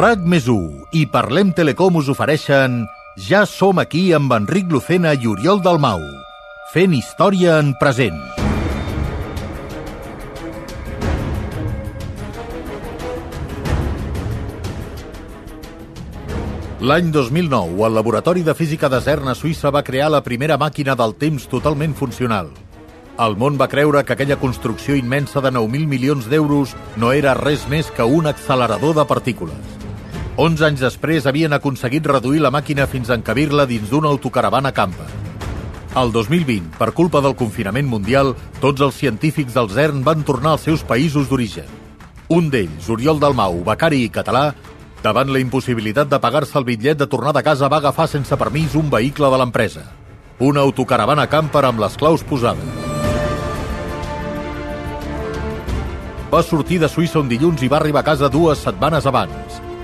RAC més 1 i Parlem Telecom us ofereixen Ja som aquí amb Enric Lucena i Oriol Dalmau, fent història en present. L'any 2009, el Laboratori de Física de CERN a Suïssa va crear la primera màquina del temps totalment funcional. El món va creure que aquella construcció immensa de 9.000 milions d'euros no era res més que un accelerador de partícules. 11 anys després havien aconseguit reduir la màquina fins a encabir-la dins d'una autocaravana camper. El 2020, per culpa del confinament mundial, tots els científics del CERN van tornar als seus països d'origen. Un d'ells, Oriol Dalmau, becari i català, davant la impossibilitat de pagar-se el bitllet de tornar de casa va agafar sense permís un vehicle de l'empresa. Una autocaravana camper amb les claus posades. Va sortir de Suïssa un dilluns i va arribar a casa dues setmanes abans.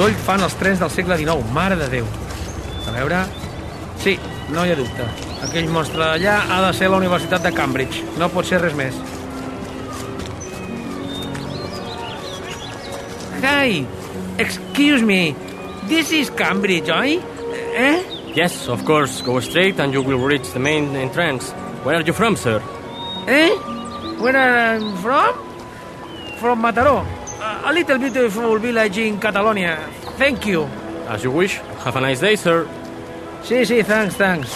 Soroll fan els trens del segle XIX, mare de Déu. A veure... Sí, no hi ha dubte. Aquell monstre d'allà ha de ser la Universitat de Cambridge. No pot ser res més. Hi! Excuse me. This is Cambridge, oi? Eh? Yes, of course. Go straight and you will reach the main entrance. Where are you from, sir? Eh? Where am I from? From Mataró. A little beautiful village in Catalonia. Thank you. As you wish. Have a nice day, sir. Sí, sí, thanks, thanks.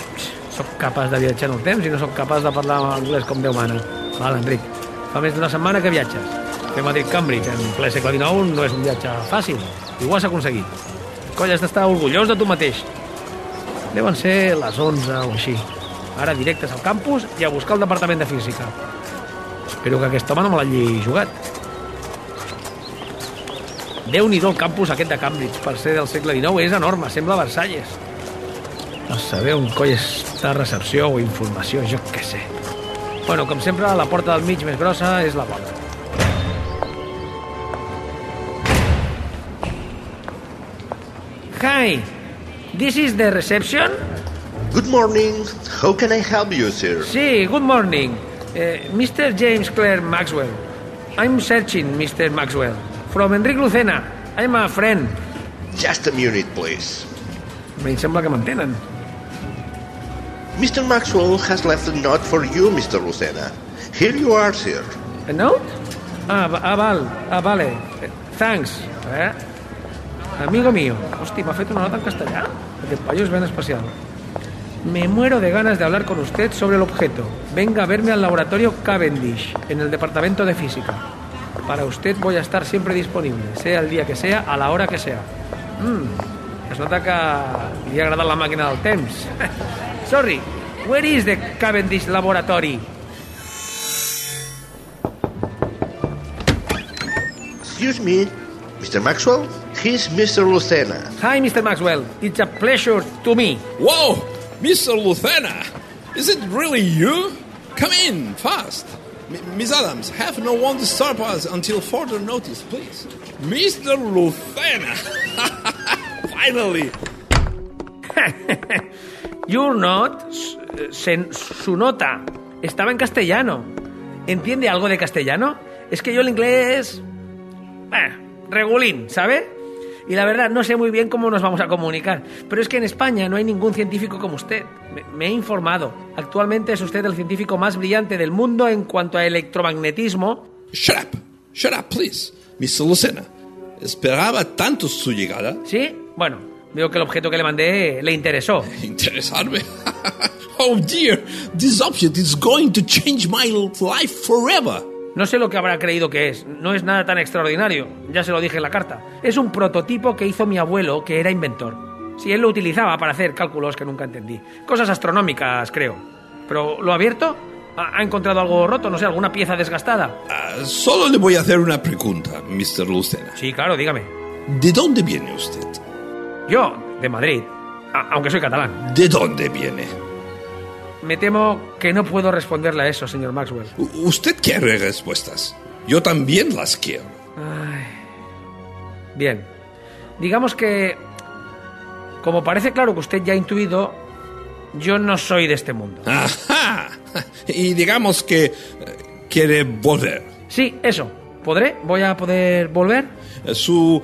Soc capaç de viatjar en el temps i no sóc capaç de parlar anglès com Déu mana. Val, Enric, fa més d'una setmana que viatges. Fer Madrid-Cambridge en ple segle XIX no és un viatge fàcil. I ho has aconseguit. Coll, has d'estar orgullós de tu mateix. Deuen ser les 11 o així. Ara directes al campus i a buscar el departament de física. Espero que aquest home no me l'hagi jugat. Déu nhi el campus aquest de Cambridge, per ser del segle XIX, és enorme, sembla Versalles. A saber on coll està recepció o informació, jo què sé. Bueno, com sempre, la porta del mig més grossa és la bona. Hi, this is the reception? Good morning. How can I help you, sir? Sí, good morning. Uh, Mr. James Clare Maxwell. I'm searching Mr. Maxwell. From Enric Lucena. I'm a friend. Just a minute, please. Em sembla que m'entenen. Mr. Maxwell has left a note for you, Mr. Lucena. Here you are, sir. A note? Ah, ah, val. Ah, vale. Thanks. Eh? Amigo mío. Hosti, m'ha fet una nota en castellà? Aquest paio és ben especial. Me muero de ganas de hablar con usted sobre el objeto. Venga a verme al laboratorio Cavendish, en el departamento de física. Para usted voy a estar siempre disponible, sea el día que sea, a la hora que sea. Mm, es nota que li ha agradat la màquina del temps. Sorry, where is the Cavendish Laboratory? Excuse me, Mr. Maxwell? He's Mr. Lucena. Hi, Mr. Maxwell. It's a pleasure to me. Whoa! Mr. Lucena! Is it really you? Come in, fast! Miss Adams, have no one disturb us until further notice, please. Mr. Lucena! Finally! Your note, s- se- su nota, estaba en castellano. ¿Entiende algo de castellano? Es que yo el inglés... eh, regulín, ¿sabe? Y la verdad, no sé muy bien cómo nos vamos a comunicar. Pero es que en España no hay ningún científico como usted. Me, me he informado. Actualmente es usted el científico más brillante del mundo en cuanto a electromagnetismo. Shut up! Shut up, please! Mr. Lucena, Esperaba tanto su llegada. ¿Sí? Bueno, veo que el objeto que le mandé le interesó. Interesarme. oh dear, this object is going to change my life forever. No sé lo que habrá creído que es. No es nada tan extraordinario. Ya se lo dije en la carta. Es un prototipo que hizo mi abuelo, que era inventor. Si él lo utilizaba para hacer cálculos que nunca entendí. Cosas astronómicas, creo. Pero lo ha abierto. ¿Ha ha encontrado algo roto? No sé, alguna pieza desgastada. Ah, solo le voy a hacer una pregunta, Mr. Lucena. Sí, claro, dígame. ¿De dónde viene usted? Yo, de Madrid. A- aunque soy catalán. ¿De dónde viene? Me temo que no puedo responderle a eso, señor Maxwell. U- Usted quiere respuestas. Yo también las quiero. Ay. Bien. Digamos que, como parece claro que usted ya ha intuido, yo no soy de este mundo. Ajá. Y digamos que eh, quiere volver. Sí, eso. ¿Podré? ¿Voy a poder volver? Su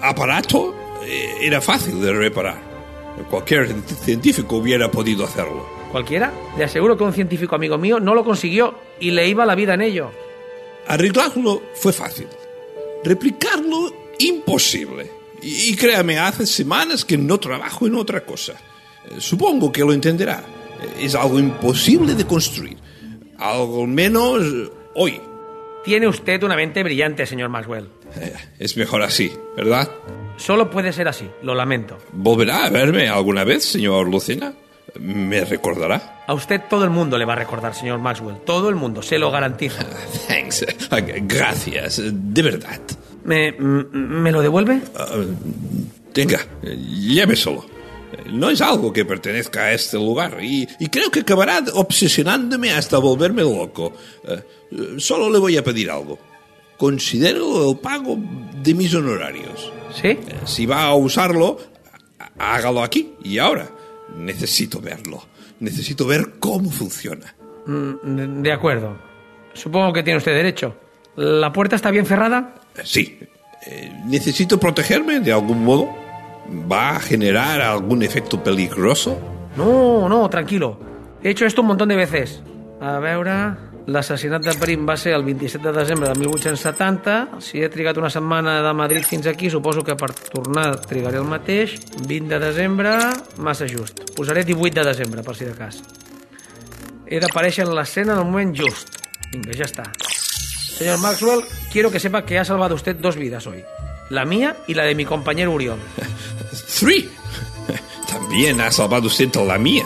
aparato eh, era fácil de reparar. Cualquier científico hubiera podido hacerlo. ¿Cualquiera? Le aseguro que un científico amigo mío no lo consiguió y le iba la vida en ello. Arreglarlo fue fácil. Replicarlo, imposible. Y, y créame, hace semanas que no trabajo en otra cosa. Eh, Supongo que lo entenderá. Eh, Es algo imposible de construir. Algo menos eh, hoy. Tiene usted una mente brillante, señor Maxwell. Es mejor así, ¿verdad? Solo puede ser así, lo lamento. ¿Volverá a verme alguna vez, señor Lucena? ¿Me recordará? A usted todo el mundo le va a recordar, señor Maxwell. Todo el mundo, se lo garantizo. Thanks. Ah, Gracias, de verdad. ¿Me, m- me lo devuelve? Tenga, eh, lléveselo. Eh, No es algo que pertenezca a este lugar y, y creo que acabará obsesionándome hasta volverme loco. Eh, solo le voy a pedir algo. Considero el pago de mis honorarios. ¿Sí? Eh, Si va a usarlo, há- hágalo aquí y ahora. Necesito verlo. Necesito ver cómo funciona. Mm, De acuerdo. Supongo que tiene usted derecho. ¿La puerta está bien cerrada? Eh, Sí. Eh, necesito protegerme de algún modo. ¿Va a generar algún efecto peligroso? No, no, tranquilo. He hecho esto un montón de veces. A veure... L'assassinat de Prim va ser el 27 de desembre de 1870. Si he trigat una setmana de Madrid fins aquí, suposo que per tornar trigaré el mateix. 20 de desembre, massa just. Posaré 18 de desembre, per si de cas. He d'aparèixer en l'escena en el moment just. Vinga, ja està. Señor Maxwell, quiero que sepa que ha salvado usted dos vidas hoy. La mía y la de mi compañero Uriol. Three. También ha salvado usted la mía.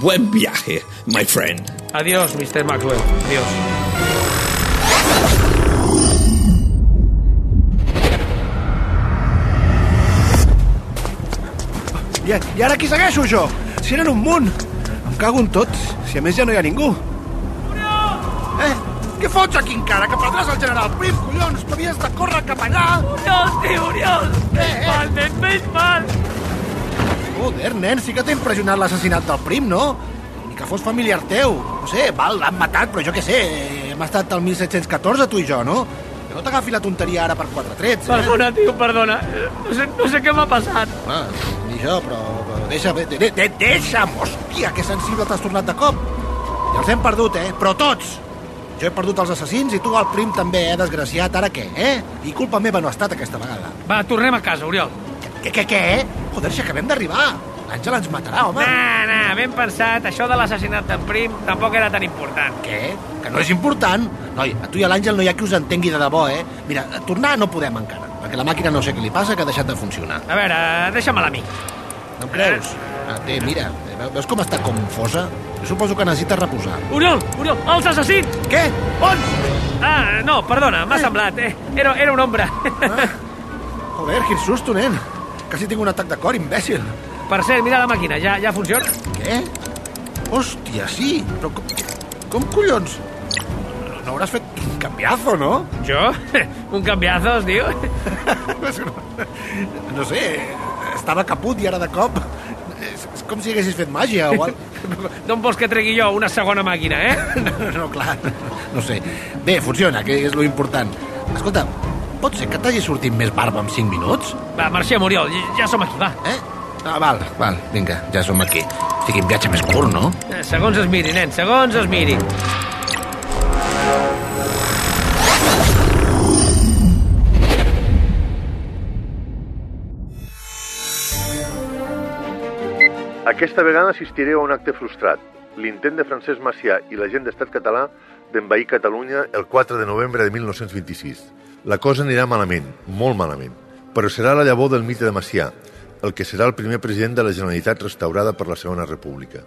Buen viaje, my friend. Adiós, Mr. Maxwell. Adiós. I, I ara qui segueixo, jo? Si eren un munt. Em cago en tot, si a més ja no hi ha ningú. Eh? Què fots aquí encara? Que perdràs el general Prim, collons! Tu havies de córrer cap allà! Oriol, tio, Oriol! Eh, eh. nen, més mal! Joder, nen, sí que t'ha impressionat l'assassinat del Prim, no? Ni que fos familiar teu. No sé, val, l'han matat, però jo què sé, hem estat al 1714, tu i jo, no? Que no t'agafi la tonteria ara per quatre trets, eh? Perdona, tio, perdona. No sé, no sé què m'ha passat. Ah, ni jo, però, però deixa, de, de, de, deixa'm, hòstia, que sensible t'has tornat de cop. Ja els hem perdut, eh? Però tots! Jo he perdut els assassins i tu el prim també, eh, desgraciat. Ara què, eh? I culpa meva no ha estat aquesta vegada. Va, tornem a casa, Oriol. Què, què, què? Joder, si acabem d'arribar. L'Àngel ens matarà, home. Nah, nah, ben pensat. Això de l'assassinat d'en Prim tampoc era tan important. Què? Que no és important? Noi, a tu i a l'Àngel no hi ha qui us entengui de debò, eh? Mira, tornar no podem encara, perquè la màquina no sé què li passa, que ha deixat de funcionar. A veure, deixa'm a l'amic. No em creus? Ah, té, mira, veus com està confosa? Jo suposo que necessita reposar. Oriol, Oriol, els assassins! Què? On? Ah, no, perdona, m'ha semblat. Eh? Era, era un ombra. Ah. Joder, quin susto, nen. Quasi tinc un atac de cor, imbècil. Per cert, mira la màquina, ja, ja funciona? Què? Hòstia, sí, però com, com collons? No, no hauràs fet un canviazo, no? Jo? Un canviazo, es diu? No sé, estava caput i ara de cop... És, és com si haguessis fet màgia o... D'on vols que tregui jo una segona màquina, eh? No, no, clar, no sé. Bé, funciona, que és lo important. Escolta, pot ser que t'hagi sortit més barba en 5 minuts? Va, marxem, Oriol, ja som aquí, va. Eh? Ah, val, val, vinga, ja som aquí. O sigui, viatge més curt, no? Eh, segons es miri, nen, segons es miri. Aquesta vegada assistireu a un acte frustrat, l'intent de Francesc Macià i la gent d'estat català d'envair Catalunya el 4 de novembre de 1926. La cosa anirà malament, molt malament, però serà la llavor del mite de Macià, el que serà el primer president de la Generalitat restaurada per la Segona República.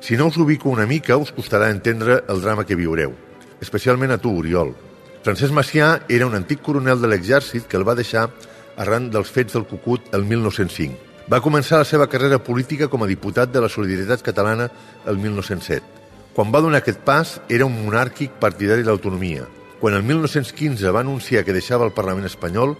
Si no us ubico una mica, us costarà entendre el drama que viureu, especialment a tu, Oriol. Francesc Macià era un antic coronel de l'exèrcit que el va deixar arran dels fets del Cucut el 1905. Va començar la seva carrera política com a diputat de la Solidaritat Catalana el 1907. Quan va donar aquest pas, era un monàrquic partidari de l'autonomia. Quan el 1915 va anunciar que deixava el Parlament espanyol,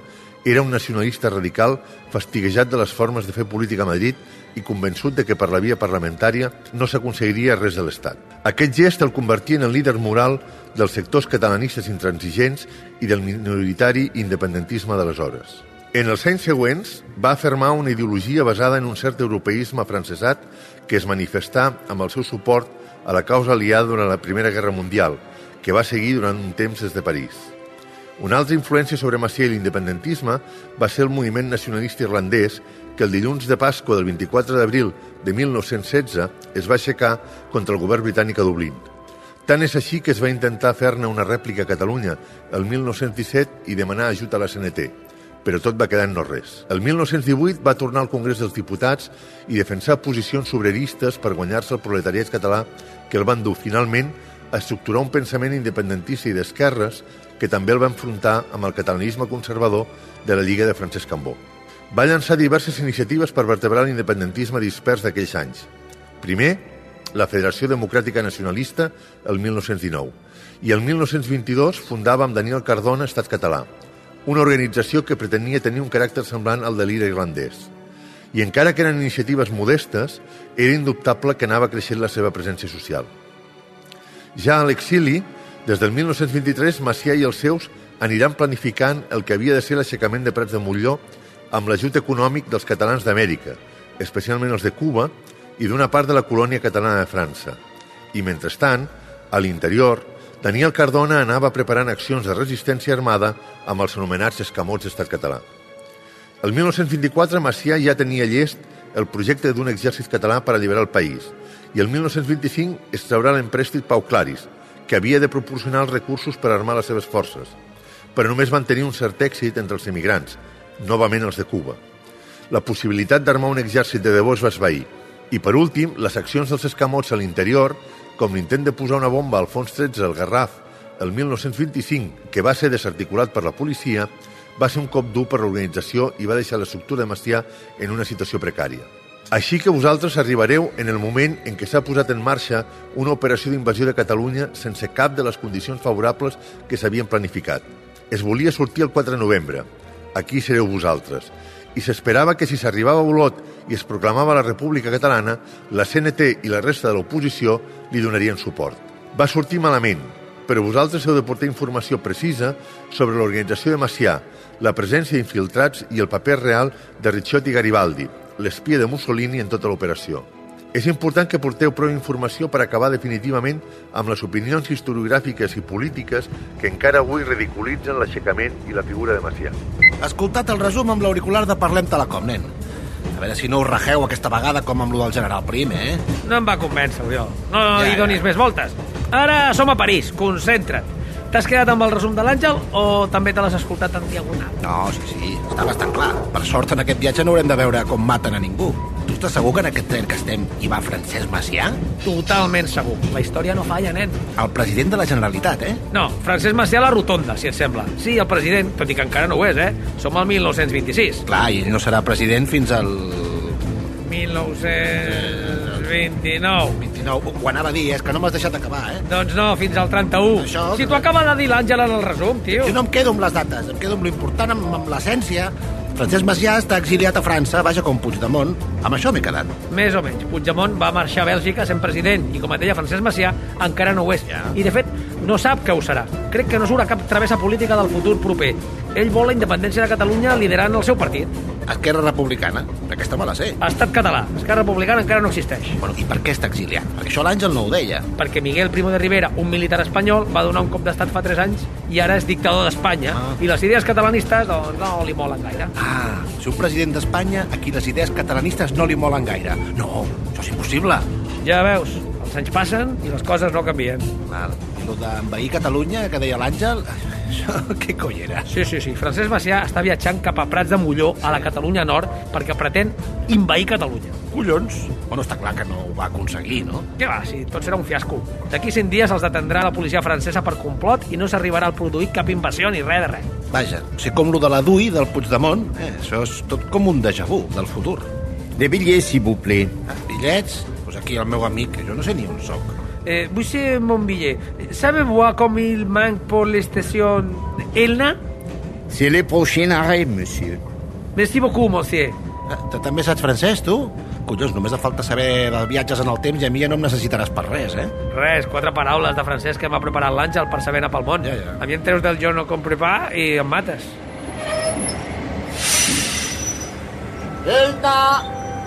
era un nacionalista radical fastiguejat de les formes de fer política a Madrid i convençut de que per la via parlamentària no s'aconseguiria res de l'Estat. Aquest gest el convertia en el líder moral dels sectors catalanistes intransigents i del minoritari independentisme d'aleshores. En els anys següents va afirmar una ideologia basada en un cert europeisme francesat que es manifestà amb el seu suport a la causa aliada durant la Primera Guerra Mundial, que va seguir durant un temps des de París. Una altra influència sobre Macià i l'independentisme va ser el moviment nacionalista irlandès que el dilluns de Pasqua del 24 d'abril de 1916 es va aixecar contra el govern britànic a Dublín. Tant és així que es va intentar fer-ne una rèplica a Catalunya el 1917 i demanar ajut a la CNT, però tot va quedar en no res. El 1918 va tornar al Congrés dels Diputats i defensar posicions sobreristes per guanyar-se el proletariat català que el van dur finalment a estructurar un pensament independentista i d'esquerres que també el va enfrontar amb el catalanisme conservador de la Lliga de Francesc Cambó. Va llançar diverses iniciatives per vertebrar l'independentisme dispers d'aquells anys. Primer, la Federació Democràtica Nacionalista el 1919 i el 1922 fundava amb Daniel Cardona Estat Català, una organització que pretenia tenir un caràcter semblant al de l'ira irlandès. I encara que eren iniciatives modestes, era indubtable que anava creixent la seva presència social. Ja a l'exili, des del 1923, Macià i els seus aniran planificant el que havia de ser l'aixecament de Prats de Molló amb l'ajut econòmic dels catalans d'Amèrica, especialment els de Cuba i d'una part de la colònia catalana de França. I, mentrestant, a l'interior, Daniel Cardona anava preparant accions de resistència armada amb els anomenats escamots d'estat català. El 1924 Macià ja tenia llest el projecte d'un exèrcit català per alliberar el país i el 1925 es traurà l'emprèstit Pau Claris, que havia de proporcionar els recursos per armar les seves forces, però només van tenir un cert èxit entre els emigrants, novament els de Cuba. La possibilitat d'armar un exèrcit de debò es va esvair, i per últim, les accions dels escamots a l'interior, com l'intent de posar una bomba al fons 13 al Garraf el 1925, que va ser desarticulat per la policia, va ser un cop dur per l'organització i va deixar l'estructura de Macià en una situació precària. Així que vosaltres arribareu en el moment en què s'ha posat en marxa una operació d'invasió de Catalunya sense cap de les condicions favorables que s'havien planificat. Es volia sortir el 4 de novembre. Aquí sereu vosaltres. I s'esperava que si s'arribava a Olot i es proclamava la República Catalana, la CNT i la resta de l'oposició li donarien suport. Va sortir malament, però vosaltres heu de portar informació precisa sobre l'organització de Macià, la presència d'infiltrats i el paper real de Ricciotti Garibaldi, l'espia de Mussolini en tota l'operació. És important que porteu prou informació per acabar definitivament amb les opinions historiogràfiques i polítiques que encara avui ridiculitzen l'aixecament i la figura de Macià. Escoltat el resum amb l'auricular de Parlem Telecom, nen. A veure si no us rajeu aquesta vegada com amb lo del general Prim, eh? No em va convèncer, Oriol. No Ja, hi donis ja. més voltes. Ara som a París, concentra't. T'has quedat amb el resum de l'Àngel o també te l'has escoltat en diagonal? No, sí, sí, està bastant clar. Per sort, en aquest viatge no haurem de veure com maten a ningú. Tu estàs segur que en aquest tren que estem hi va Francesc Macià? Totalment segur. La història no falla, nen. El president de la Generalitat, eh? No, Francesc Macià a la rotonda, si et sembla. Sí, el president, tot i que encara no ho és, eh? Som al 1926. Clar, i ell no serà president fins al... 1929. 29. Ho anava a dir, és que no m'has deixat acabar, eh? Doncs no, fins al 31. Això- Si t'ho acaba de dir l'Àngel en el resum, tio. Jo no em quedo amb les dates, em quedo amb l'important, amb, amb l'essència. Francesc Macià està exiliat a França, vaja com Puigdemont. Amb això m'he quedat. Més o menys. Puigdemont va marxar a Bèlgica sent president i, com et deia Francesc Macià, encara no ho és. Ja. I, de fet, no sap que ho serà. Crec que no surt a cap travessa política del futur proper. Ell vol la independència de Catalunya liderant el seu partit. Esquerra Republicana. Aquesta me la sé. Estat català. Esquerra Republicana encara no existeix. Bueno, i per què està exiliat? Perquè això l'Àngel no ho deia. Perquè Miguel Primo de Rivera, un militar espanyol, va donar un cop d'estat fa 3 anys i ara és dictador d'Espanya. Ah. I les idees catalanistes doncs, no li molen gaire. Ah, si un president d'Espanya a qui les idees catalanistes no li molen gaire. No, això és impossible. Ja veus, els anys passen i les coses no canvien. Val. Lo d'envair Catalunya, que deia l'Àngel, això què coi era? Sí, sí, sí. Francesc Macià està viatjant cap a Prats de Molló, a la Catalunya Nord, perquè pretén invair Catalunya. Collons! Bueno, està clar que no ho va aconseguir, no? Què va, si tot serà un fiasco. D'aquí 100 dies els detendrà la policia francesa per complot i no s'arribarà al produir cap invasió ni res de res. Vaja, ser com lo de la DUI del Puigdemont, eh, això és tot com un déjà vu del futur. Des billets, s'il vous plaît. Ah, bitllets? Pues aquí el meu amic, que jo no sé ni on soc. Eh, vous mon billet. Savez-vous comme il manque pour l'estació Elna? C'est le prochain arrêt, monsieur. Merci beaucoup, monsieur. Ah, tu també saps francès, tu? Collons, només et falta saber de viatges en el temps i a mi ja no em necessitaràs per res, eh? Res, quatre paraules de francès que m'ha preparat l'Àngel per saber anar pel món. Ja, ja. A mi em treus del jo no compre pa i em mates. Elna!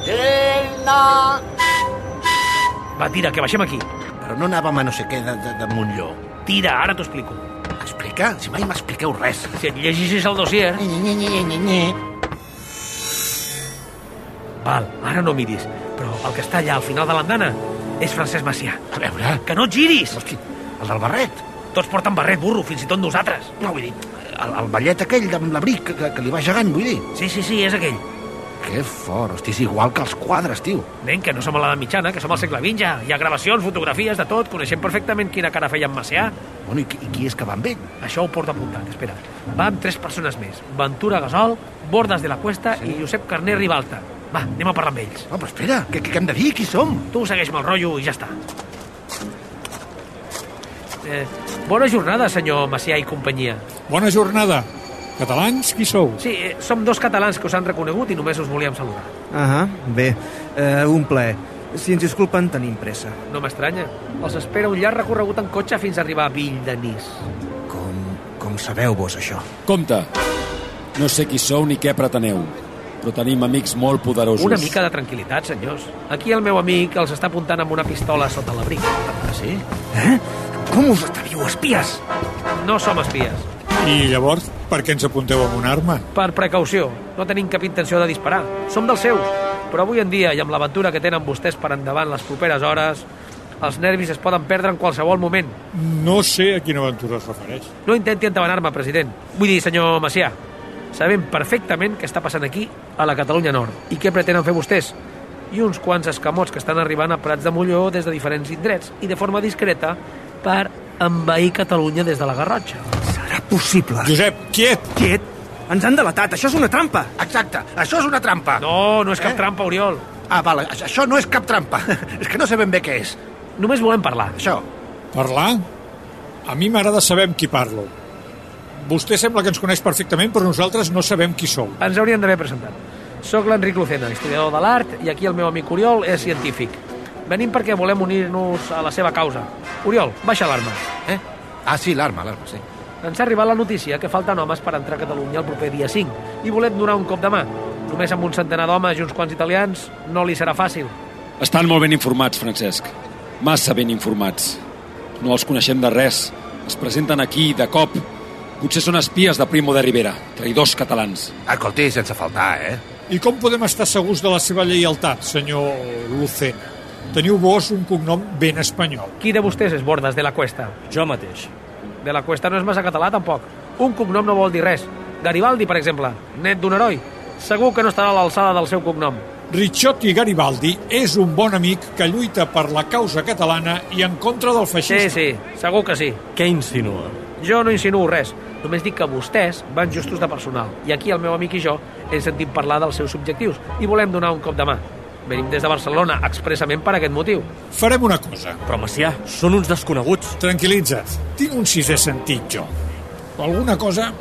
Elna! Va, tira, que baixem aquí. Però no anàvem a no sé què de, de, de Montlló. Tira, ara t'ho explico. Explica? Si mai m'expliqueu res. Si et llegeixis el dossier... Nye, nye, nye, nye, nye. Val, ara no miris, però el que està allà al final de l'andana és Francesc Macià. A veure... Que no et giris! Hosti, el del barret. Tots porten barret, burro, fins i tot nosaltres. No, vull dir, el, el ballet aquell amb l'abric que, que, que li va gegant, vull dir. Sí, sí, sí, és aquell. Que fort, hosti, és igual que els quadres, tio. Nen, que no som a l'edat mitjana, que som al segle XX ja. Hi ha gravacions, fotografies, de tot. Coneixem perfectament quina cara feia en Macià. Bueno, i, qui- i qui és que va amb ell? Això ho porto apuntat, espera. Va amb tres persones més. Ventura Gasol, Bordes de la Cuesta sí. i Josep Carner Ribalta. Va, anem a parlar amb ells. No, però espera, què, què hem de dir? Qui som? Tu segueix-me el rotllo i ja està. Eh, bona jornada, senyor Macià i companyia. Bona jornada. Catalans, qui sou? Sí, eh, som dos catalans que us han reconegut i només us volíem saludar. Ah, bé. Eh, un plaer. Si ens disculpen, tenim pressa. No m'estranya. Els espera un llarg recorregut en cotxe fins a arribar a Villdenís. Com, com sabeu vos això? Compte. No sé qui sou ni què preteneu, però tenim amics molt poderosos. Una mica de tranquil·litat, senyors. Aquí el meu amic els està apuntant amb una pistola sota l'abric. Ah, sí? Eh? Com us atreviu, espies? No som espies. I llavors, per què ens apunteu amb una arma? Per precaució. No tenim cap intenció de disparar. Som dels seus. Però avui en dia, i amb l'aventura que tenen vostès per endavant les properes hores, els nervis es poden perdre en qualsevol moment. No sé a quina aventura es refereix. No intenti entabanar-me, president. Vull dir, senyor Macià, sabem perfectament què està passant aquí, a la Catalunya Nord, i què pretenen fer vostès. I uns quants escamots que estan arribant a Prats de Molló des de diferents indrets, i de forma discreta, per envair Catalunya des de la Garrotxa. Possible. Josep, quiet! Quiet! Ens han delatat, això és una trampa! Exacte, això és una trampa. No, no és cap Eh? trampa, Oriol. Ah, vale, això això no és cap trampa. és que no sé ben bé què és. Només volem parlar. Això. Parlar? A mi m'agrada saber amb qui parlo. Vostè sembla que ens coneix perfectament, però nosaltres no sabem qui sou. Ens haurien d'haver presentat. Soc l'Enric Lucena, historiador de l'art, i aquí el meu amic Oriol és científic. Venim perquè volem unir-nos a la seva causa. Oriol, baixa l'arma. Eh? Ah, sí, l'arma, l'arma, sí. Ens ha arribat la notícia que falten homes per entrar a Catalunya el proper dia 5 i volem donar un cop de mà. Només amb un centenar d'homes i uns quants italians no li serà fàcil. Estan molt ben informats, Francesc. Massa ben informats. No els coneixem de res. Es presenten aquí, de cop. Potser són espies de Primo de Rivera, traïdors catalans. Escolti, sense faltar, eh? I com podem estar segurs de la seva lleialtat, senyor Lucena? Teniu vos un cognom ben espanyol. Qui de vostès és Bordes de la Cuesta? Jo mateix. De la Cuesta no és massa català, tampoc. Un cognom no vol dir res. Garibaldi, per exemple, net d'un heroi. Segur que no estarà a l'alçada del seu cognom. Ricciotti Garibaldi és un bon amic que lluita per la causa catalana i en contra del Sí, feixisme. sí, segur que sí. Què insinua? Jo no insinuo res. Només dic que vostès van justos de personal. I aquí el meu amic i jo hem sentit parlar dels seus objectius i volem donar un cop de mà. Venim des de Barcelona expressament per aquest motiu. Farem una cosa. Però, Macià, són uns desconeguts. Tranquil·litza't. Tinc un sisè sentit, jo. Alguna cosa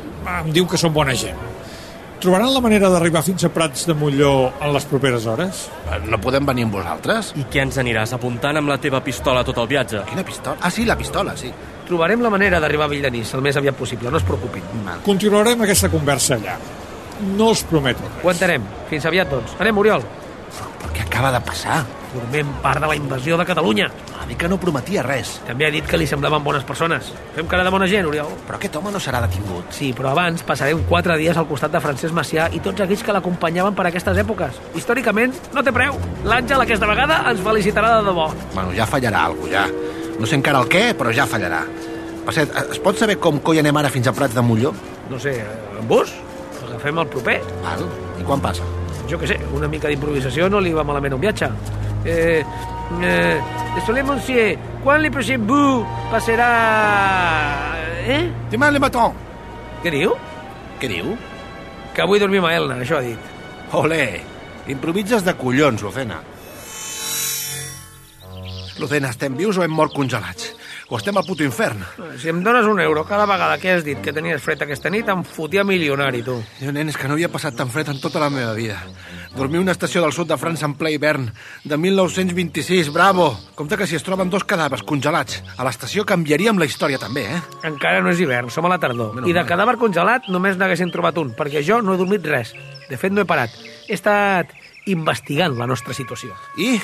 em diu que són bona gent. Trobaran la manera d'arribar fins a Prats de Molló en les properes hores? Eh, No podem venir amb vosaltres? I què ens aniràs apuntant amb la teva pistola tot el viatge? Quina pistola? Ah, sí, la pistola, sí. Trobarem la manera d'arribar a Villdenís el més aviat possible, no es preocupin. Mal. Continuarem aquesta conversa allà. no els prometo res. Ho entenem. Fins aviat, doncs. Anem, Oriol. Què acaba de passar? Formem part de la invasió de Catalunya. A mi que no prometia res. També ha dit que li semblaven bones persones. Fem cara de bona gent, Oriol. Però aquest home no serà detingut. Sí, però abans passarem quatre dies al costat de Francesc Macià i tots aquells que l'acompanyaven per aquestes èpoques. Històricament, no té preu. L'Àngel aquesta vegada ens felicitarà de debò. Bueno, ja fallarà algú, ja. No sé encara el què, però ja fallarà. Cert, es pot saber com coi anem ara fins a Prats de Molló? No sé, en bus? Agafem el proper? Val. I quan passa? Jo què sé, una mica d'improvisació no li va malament a un viatge. Eh, eh, Désolé, monsieur, quan le prochain bus passarà... Eh? Demà le matin. Què diu? Què diu? Que vull dormir amb Elna, això ha dit. Olé, improvises de collons, Lucena. Lucena, estem vius o hem mort congelats? O estem al puto infern? Si em dones un euro cada vegada que has dit que tenies fred aquesta nit, em fotia milionari, tu. Jo, nen, és que no havia passat tan fred en tota la meva vida. Dormir a una estació del sud de França en ple hivern, de 1926, bravo! Compte que si es troben dos cadàvers congelats, a l'estació canviaríem la història també, eh? Encara no és hivern, som a la tardor. Menys I de mal. cadàver congelat només n'haguessin trobat un, perquè jo no he dormit res. De fet, no he parat. He estat investigant la nostra situació. I?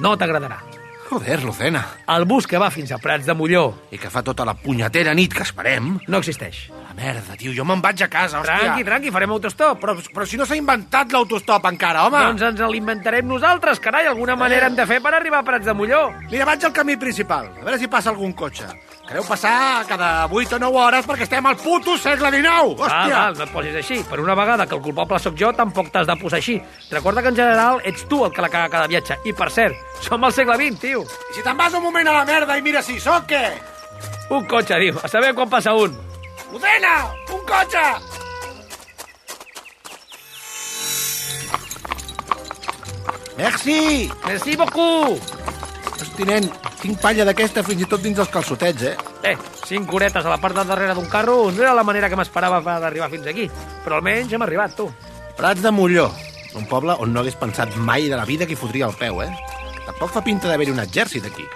No t'agradarà. Joder, Lucena. El bus que va fins a Prats de Molló I que fa tota la punyetera nit que esperem. no existeix. Merda, tio, jo me'n vaig a casa, hòstia. Tranqui, tranqui, farem autostop. Però, però si no s'ha inventat l'autostop encara, home! Doncs ens l'inventarem nosaltres, carai. Alguna manera hem de fer per arribar a Prats de Molló. Mira, vaig al camí principal, a veure si passa algun cotxe. Que deu passar cada 8 o 9 hores perquè estem al puto segle XIX, Val, hòstia! val, no et posis així. Per una vegada que el culpable sóc jo, tampoc t'has de posar així. Recorda que en general ets tu el que la caga cada viatge. I per cert, som al segle XX, tio. I si te'n vas un moment a la merda i mira si sóc què? Un cotxe, diu. A saber quan passa un. Lucena, un cotxe! Merci! Merci beaucoup! Hosti, nen, tinc palla d'aquesta fins i tot dins els calçotets, eh? Eh, cinc horetes a la part de darrere d'un carro no era la manera que m'esperava per arribar fins aquí. Però almenys hem arribat, tu. Prats de Molló, un poble on no hagués pensat mai de la vida que hi fotria el peu, eh? Tampoc fa pinta d'haver-hi un exèrcit aquí.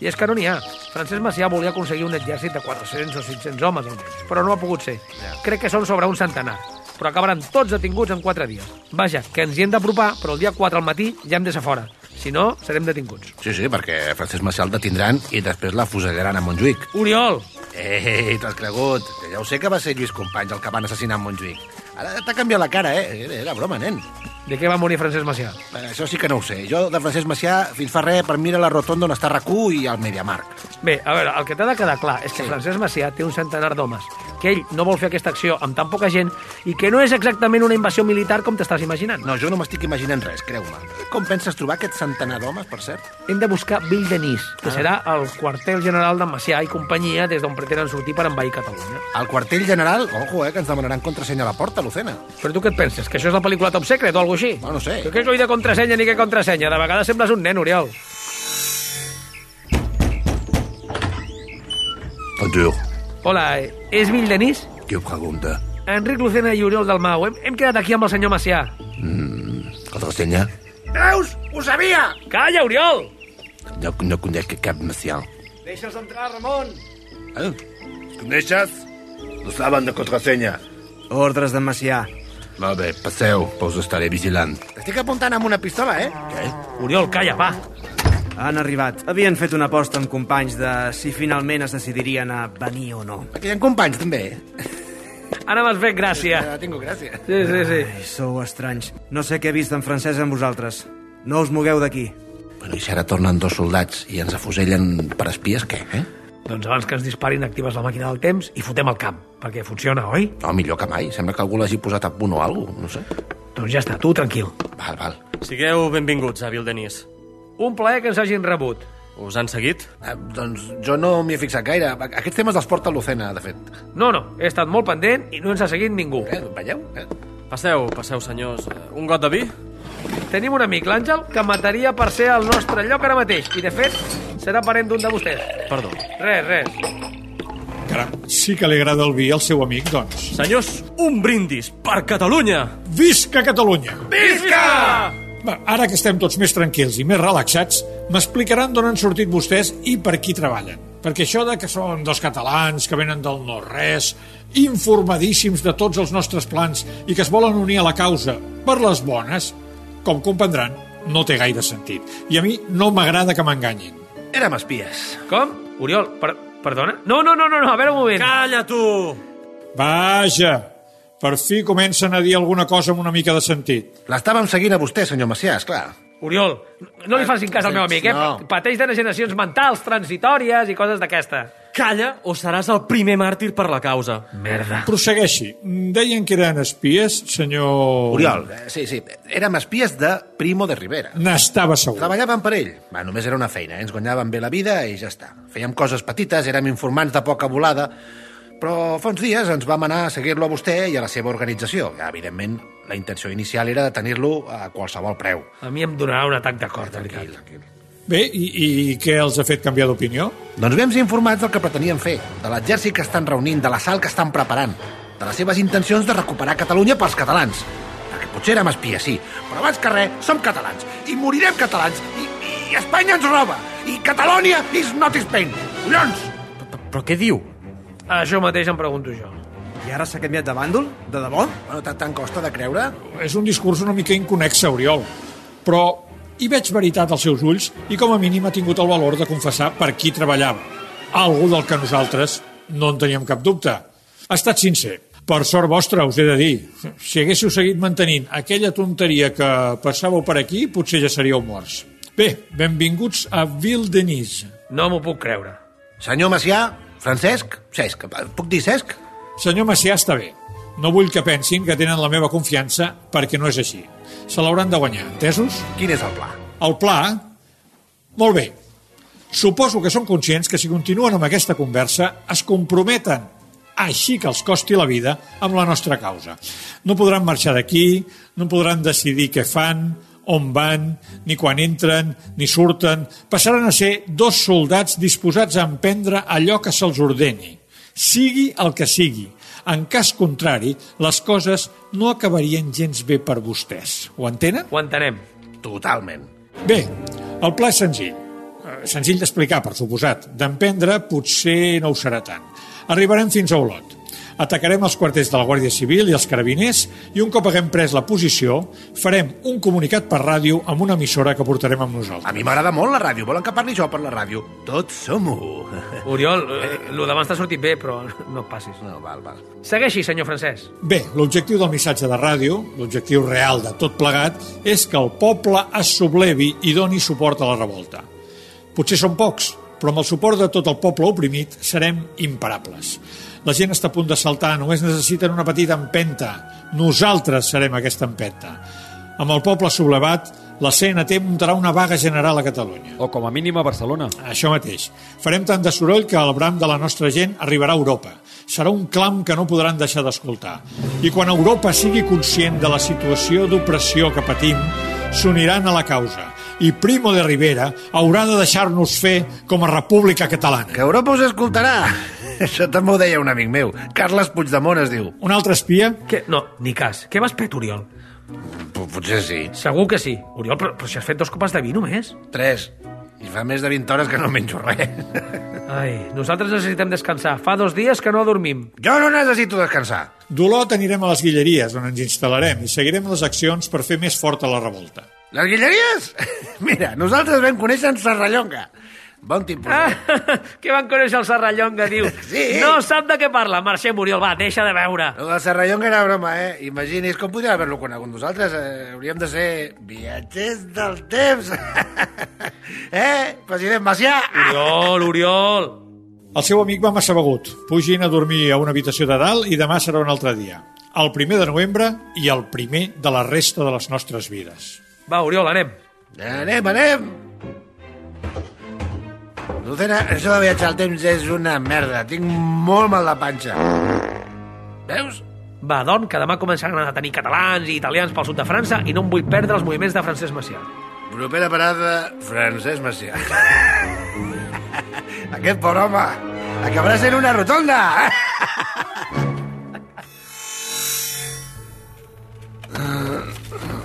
I és que no n'hi ha. Francesc Macià volia aconseguir un exèrcit de 400 o 500 homes, almenys, però no ha pogut ser. Crec que són sobre un centenar, però acabaran tots detinguts en 4 dies. Vaja, que ens hi hem d'apropar, però el dia 4 al matí ja hem de ser fora. Si no, serem detinguts. Sí, sí, perquè Francesc Macià el detindran i després la fusellaran a Montjuïc. Oriol! Ei, t'has cregut? Ja ho sé que va ser Lluís Companys el que van assassinar a Montjuïc. Ara t'ha canviat la cara, eh? Era broma, nen. De què va morir Francesc Macià? Eh, Això sí que no ho sé. Jo de Francesc Macià fins fa res per mira la rotonda on està RAC1 i el Mediamarkt. Bé, a veure, el que t'ha de quedar clar és que sí. Francesc Macià té un centenar d'homes, que ell no vol fer aquesta acció amb tan poca gent i que no és exactament una invasió militar com t'estàs imaginant. No, jo no m'estic imaginant res, creu-me. Com penses trobar aquest centenar d'homes, per cert? Hem de buscar Villdenís, que Ah. serà el quartel general de Macià i companyia des d'on pretenen sortir per envair Catalunya. Al quartell general, ojo, eh, que ens demanaran contrasenya a la porta, Lucena. Però tu què et penses? Que això és la pel·lícula Top Secret o alguna així? No, no sé. Que què coi de contrasenya ni què contrasenya? De vegades sembles un nen, Oriol. Bonjour. Hola, és Villdenís? Qui ho pregunta? Enric Lucena i Oriol Dalmau. Hem, hem quedat aquí amb el senyor Macià. Mm, contrasenya? Veus? Ho sabia! Calla, Oriol! No, no conec cap Macià. Deixa'ls entrar, Ramon. Eh? Coneixes? No saben de contrasenya. Ordres de Macià. Molt bé, passeu, però us estaré vigilant. Estic apuntant amb una pistola, eh? Què? Oriol, calla, va. Han arribat. Havien fet una aposta amb companys de si finalment es decidirien a venir o no. Aquí hi ha companys, també. Ara m'has fet gràcia. Ja tinc gràcia. Sí, sí, sí. Ai, sou estranys. No sé què he vist en francès amb vosaltres. No us mogueu d'aquí. Bueno, i si ara tornen dos soldats i ens afusellen per espies, què, eh? Doncs abans que ens disparin actives la màquina del temps i fotem el camp, perquè funciona, oi? No, millor que mai. Sembla que algú l'hagi posat a punt o alguna cosa, no sé. Doncs ja està, tu tranquil. Val, val. Sigueu benvinguts a Vildenís. Un plaer que ens hagin rebut. Us han seguit? Eh, doncs jo no m'hi he fixat gaire. Aquests temes els porta Lucena, de fet. No, no, he estat molt pendent i no ens ha seguit ningú. Eh, veieu? Eh? Passeu, passeu, senyors. Un got de vi? Tenim un amic, l'Àngel, que mataria per ser al nostre lloc ara mateix. I, de fet, serà parent d'un de vostès. Perdó. Res, res. Caram, sí que li agrada el vi al seu amic, doncs. Senyors, un brindis per Catalunya! Visca Catalunya! Visca! Va, ara que estem tots més tranquils i més relaxats, m'explicaran d'on han sortit vostès i per qui treballen. perquè això de que són dels catalans, que venen del no-res, informadíssims de tots els nostres plans i que es volen unir a la causa per les bones, com comprendran, no té gaire sentit. I a mi no m'agrada que m'enganyin. Érem espies. Com? Oriol, per, perdona? No, no, no, no, no, a veure un moment. Calla, tu! Vaja, per fi comencen a dir alguna cosa amb una mica de sentit. L'estàvem seguint a vostè, senyor Macià, esclar. Oriol, no li facin cas al meu amic, eh? No. Pateix degeneracions mentals transitòries i coses d'aquesta. Calla o seràs el primer màrtir per la causa. Merda. Prossegueixi. Deien que eren espies, senyor... Oriol, eh, sí, sí, érem espies de Primo de Rivera. N'estava segur. Treballàvem per ell. Va, només era una feina, eh? ens guanyàvem bé la vida i ja està. Fèiem coses petites, érem informants de poca volada, però fa uns dies ens vam anar a seguir-lo a vostè i a la seva organització. Ja, evidentment, la intenció inicial era detenir-lo a qualsevol preu. A mi em donarà un atac de cor, de veritat. Bé, i, i què els ha fet canviar d'opinió? Doncs vam ser informats del que pretenien fer, de l'exèrcit que estan reunint, de l'assalt que estan preparant, de les seves intencions de recuperar Catalunya pels catalans. Perquè potser érem espies, sí, però abans que res som catalans, i morirem catalans, i, i Espanya ens roba, i Catalonia is not Spain. Collons! Però què diu? Això mateix em pregunto jo. I ara s'ha canviat de bàndol? De debò? Bueno, tant, tant costa de creure? És un discurs una mica inconexe, Oriol. Però hi veig veritat als seus ulls i com a mínim ha tingut el valor de confessar per qui treballava. Algú del que nosaltres no en teníem cap dubte. Ha estat sincer. Per sort vostra, us he de dir. Si haguéssiu seguit mantenint aquella tonteria que passàveu per aquí, potser ja seríeu morts. Bé, benvinguts a Ville-Denis. No m'ho puc creure. Senyor Macià, Francesc, Cesc, puc dir Cesc? Senyor Macià està bé. No vull que pensin que tenen la meva confiança perquè no és així. Se l'hauran de guanyar, entesos? Quin és el pla? El pla? Molt bé. Suposo que són conscients que si continuen amb aquesta conversa es comprometen així que els costi la vida amb la nostra causa. No podran marxar d'aquí, no podran decidir què fan, on van, ni quan entren, ni surten. Passaran a ser dos soldats disposats a emprendre allò que se'ls ordeni, sigui el que sigui. En cas contrari, les coses no acabarien gens bé per vostès. Ho entenen? Ho entenem. Totalment. Bé, el pla és senzill. Eh, Senzill d'explicar, per suposat. D'emprendre potser no ho serà tant. Arribarem fins a Olot. Atacarem els quarters de la Guàrdia Civil i els carabiners i un cop haguem pres la posició farem un comunicat per ràdio amb una emissora que portarem amb nosaltres. A mi m'agrada molt la ràdio. Volen que parli jo per la ràdio? Tots som-ho. Oriol, eh, lo demà t'ha sortit bé, però no et passis. No, val, val. Segueixi, senyor francès. Bé, l'objectiu del missatge de ràdio, l'objectiu real de tot plegat, és que el poble es sublevi i doni suport a la revolta. Potser són pocs, però amb el suport de tot el poble oprimit serem imparables. La gent està a punt de saltar, només necessiten una petita empenta. Nosaltres serem aquesta empenta. Amb el poble sublevat, la CNT muntarà una vaga general a Catalunya. O com a mínim a Barcelona. Això mateix. Farem tant de soroll que el bram de la nostra gent arribarà a Europa. Serà un clam que no podran deixar d'escoltar. I quan Europa sigui conscient de la situació d'opressió que patim, s'uniran a la causa. I Primo de Rivera haurà de deixar-nos fer com a República Catalana. Que Europa us escoltarà. Això també ho deia un amic meu. Carles Puigdemont es diu. Un altre espia? Què? No, ni cas. Què m'has fet, Oriol? P Potser sí. Segur que sí. Oriol, però, però si has fet dos copes de vi només. Tres. I fa més de 20 hores que no menjo res. Ai, nosaltres necessitem descansar. Fa dos dies que no dormim. Jo no necessito descansar. D'Olot anirem a les Guilleries, on ens instal·larem, i seguirem les accions per fer més forta la revolta. Les Guilleries? Mira, nosaltres vam conèixer en Serrallonga. Bon tipus. Ah, que van conèixer el Serrallonga, diu. Sí. No sap de què parla. Marxem, Oriol, va, deixa de veure. El Serrallonga era broma, eh? Imagini's com podria haver-lo conegut nosaltres. Eh, hauríem de ser viatgers del temps. eh, president Macià? Oriol, Oriol. El seu amic va massa begut. Pugin a dormir a una habitació de dalt i demà serà un altre dia. El primer de novembre i el primer de la resta de les nostres vides. Va, Oriol, anem. Anem, anem. Lucena, això de viatjar al temps és una merda. Tinc molt mal de panxa. Veus? Va, doncs, que demà començaran a tenir catalans i italians pel sud de França i no em vull perdre els moviments de Francesc Macià. Propera parada, Francesc Macià. Aquest pobre home acabarà sent una rotonda.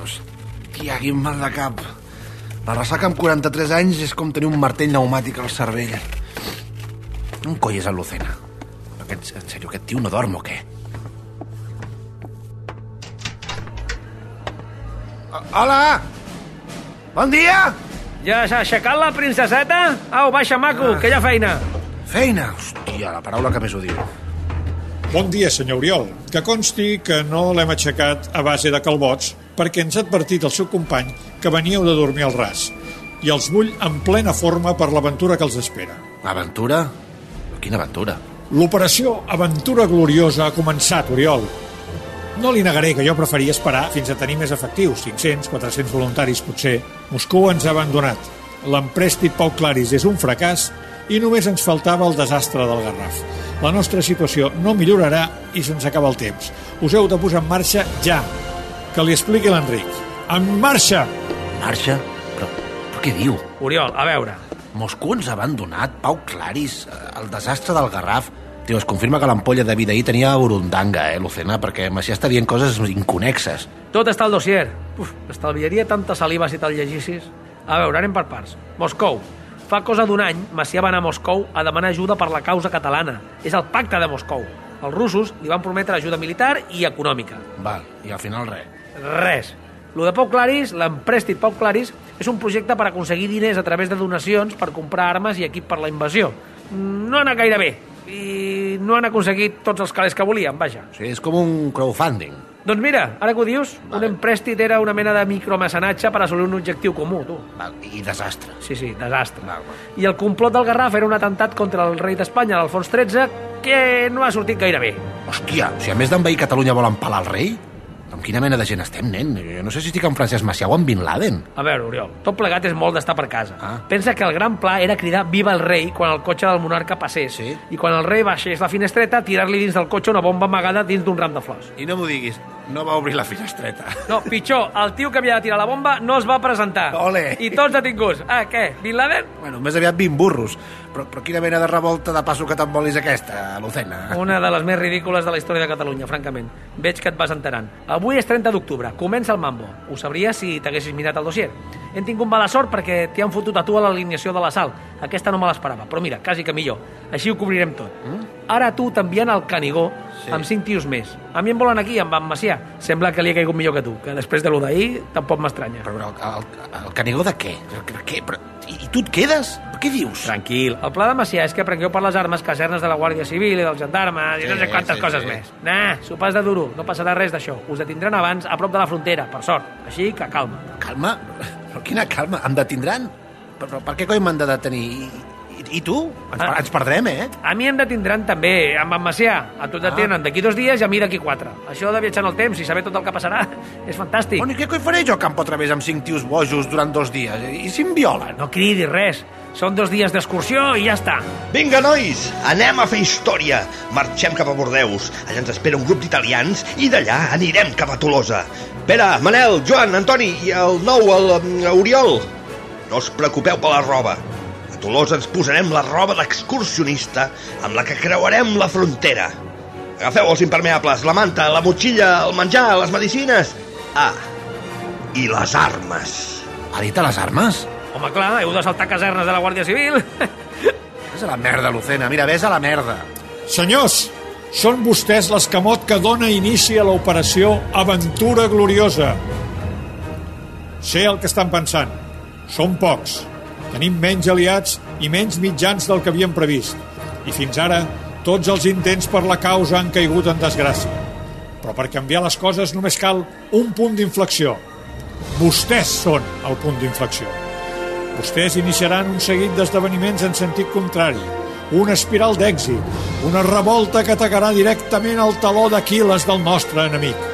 Hòstia, quin mal de cap. La ressaca amb 43 anys és com tenir un martell pneumàtic al cervell. On coi és el Lucena? Aquest, en sèrio, aquest tio no dorm o què? Hola! Bon dia! Ja s'ha aixecat la princeseta? Au, baixa, maco, que hi ha feina. Feina? Hòstia, la paraula que més odio. Bon dia, senyor Oriol. Que consti que no l'hem aixecat a base de calbots perquè ens ha advertit el seu company que veníeu de dormir al ras i els vull en plena forma per l'aventura que els espera. Aventura? Quina aventura? L'operació Aventura Gloriosa ha començat, Oriol. No li negaré que jo preferia esperar fins a tenir més efectius, 500, 400 voluntaris potser. Moscou ens ha abandonat. L'emprèstit Pau Claris és un fracàs i només ens faltava el desastre del Garraf. La nostra situació no millorarà i se'ns acaba el temps. Us heu de posar en marxa ja. Que li expliqui l'Enric. En marxa! Marxa? Però, però què diu? Oriol, a veure. Moscou ens ha abandonat, Pau Claris, eh, el desastre del Garraf. Tio, es confirma que l'ampolla de vida ahir tenia burundanga, eh, Lucena, perquè Macià està dient coses inconexes. Tot està al dossier. Uf, estalviaria tanta saliva si te'l llegissis. A veure, anem per parts. Moscou. Fa cosa d'un any, Macià va anar a Moscou a demanar ajuda per la causa catalana. És el pacte de Moscou. Els russos li van prometre ajuda militar i econòmica. Val, i al final res. Res. Lo de Pau Claris, l'emprèstit Pau Claris, és un projecte per aconseguir diners a través de donacions per comprar armes i equip per la invasió. No ha anat gaire bé i no han aconseguit tots els calés que volien, vaja. O sigui, és com un crowdfunding. Doncs mira, ara que ho dius, vale. un emprèstit era una mena de micromecenatge per assolir un objectiu comú, tu. Val, I desastre. Sí, sí, desastre. Val, val. I el complot del Garraf era un atemptat contra el rei d'Espanya, l'Alfons XIII, que no ha sortit gaire bé. Hòstia, si a més d'envair Catalunya volen palar el rei? Amb quina mena de gent estem, nen? Jo no sé si estic amb Francesc Macià o amb Bin Laden. A veure, Oriol, tot plegat és molt d'estar per casa. Ah. Pensa que el gran pla era cridar viva el rei quan el cotxe del monarca passés. Sí? I quan el rei baixés la finestreta, tirar-li dins del cotxe una bomba amagada dins d'un ram de flors. I no m'ho diguis, no va obrir la finestreta. No, pitjor, el tio que havia de tirar la bomba no es va presentar. Ole! I tots detinguts. Ah, què? Bin Laden? Bueno, més aviat 20 burros. Però, però quina mena de revolta de passo que te'n volis aquesta, Lucena? Una de les més ridícules de la història de Catalunya, francament. Veig que et vas enterant. Avui és 30 d'octubre, comença el mambo. Ho sabries si t'haguessis mirat el dossier. Hem tingut mala sort perquè t'hi han fotut a tu a l'alineació de la sal. Aquesta no me l'esperava, però mira, quasi que millor. Així ho cobrirem tot. Mm? Ara tu t'envien al Canigó sí. amb cinc tios més. A mi em volen aquí, amb en Macià. Sembla que li ha caigut millor que tu, que després de lo d'ahir tampoc m'estranya. Però, però el, el, el Canigó de què? què? Però, i, I tu et quedes? Què dius? Tranquil. El pla de Macià és que prengueu per les armes casernes de la Guàrdia Civil i dels gendarmes sí, i no sé quantes sí, coses sí. més. Nah, sopars de duro, no passarà res d'això. Us detindran abans a prop de la frontera, per sort. Així que calma. Calma? Però quina calma? Em detindran? Però, però per què coi m'han de detenir? I, i, i tu? Ens, ah. ens perdrem, eh? A mi em detindran també, amb en Macià. A tu et detenen ah. d'aquí dos dies i a mi d'aquí quatre. Això de viatjar en el temps i saber tot el que passarà és fantàstic. Bueno, i què coi faré jo a Campo Través amb cinc tios bojos durant dos dies? I si em violen? No cridis res. Són dos dies d'excursió i ja està. Vinga, nois, anem a fer història. Marxem cap a Bordeus. Allà ens espera un grup d'italians i d'allà anirem cap a Tolosa. Pere, Manel, Joan, Antoni i el nou, el, el Oriol. No us preocupeu per la roba. Tolosa ens posarem la roba d'excursionista amb la que creuarem la frontera. Agafeu els impermeables, la manta, la motxilla, el menjar, les medicines. Ah, i les armes. Ha dit a les armes? Home, clar, heu de saltar casernes de la Guàrdia Civil. Ves a la merda, Lucena, mira, ves a la merda. Senyors, són vostès l'escamot que dona inici a l'operació Aventura Gloriosa. Sé el que estan pensant. Som pocs. Tenim menys aliats i menys mitjans del que havíem previst. I fins ara, tots els intents per la causa han caigut en desgràcia. Però per canviar les coses només cal un punt d'inflexió. Vostès són el punt d'inflexió. Vostès iniciaran un seguit d'esdeveniments en sentit contrari, una espiral d'èxit, una revolta que atacarà directament el taló d'Aquiles del nostre enemic.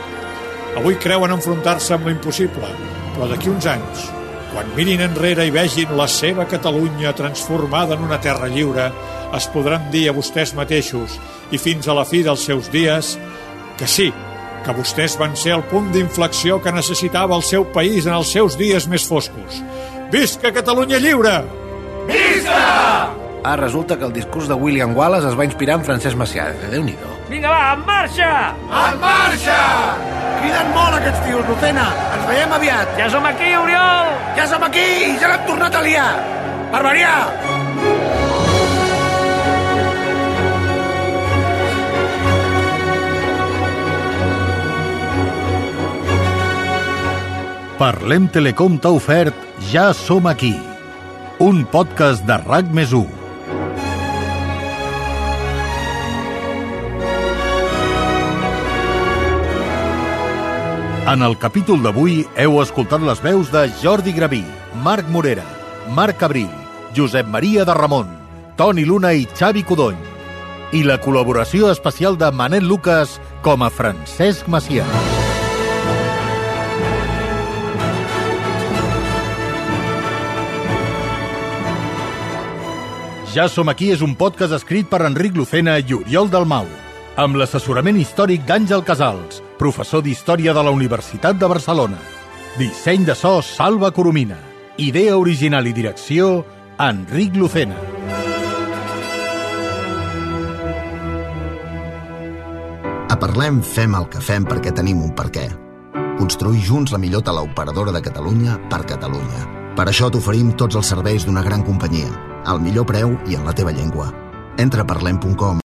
Avui creuen enfrontar-se amb l'impossible, però d'aquí uns anys, quan mirin enrere i vegin la seva Catalunya transformada en una terra lliure, es podran dir a vostès mateixos i fins a la fi dels seus dies que sí, que vostès van ser el punt d'inflexió que necessitava el seu país en els seus dies més foscos Visca Catalunya Lliure! Visca! Ah, resulta que el discurs de William Wallace es va inspirar en Francesc Macià. déu nhi Vinga, va, en marxa! En marxa! Criden molt aquests tios, Lucena. Ens veiem aviat. Ja som aquí, Oriol! Ja som aquí i ja l'hem tornat a liar. Per variar! Parlem Telecom t'ha ofert Ja som aquí, un podcast de RAC més 1. En el capítol d'avui heu escoltat les veus de Jordi Graví, Marc Morera, Marc Abril, Josep Maria de Ramon, Toni Luna i Xavi Codony. I la col·laboració especial de Manel Lucas com a Francesc Macià. Ja som aquí és un podcast escrit per Enric Lucena i Oriol Dalmau, amb l'assessorament històric d'Àngel Casals, professor d'Història de la Universitat de Barcelona. Disseny de so Salva Coromina. Idea original i direcció Enric Lucena. A Parlem fem el que fem perquè tenim un per què. Construir junts la millor teleoperadora de Catalunya per Catalunya. Per això t'oferim tots els serveis d'una gran companyia, al millor preu i en la teva llengua. Entra a parlem.com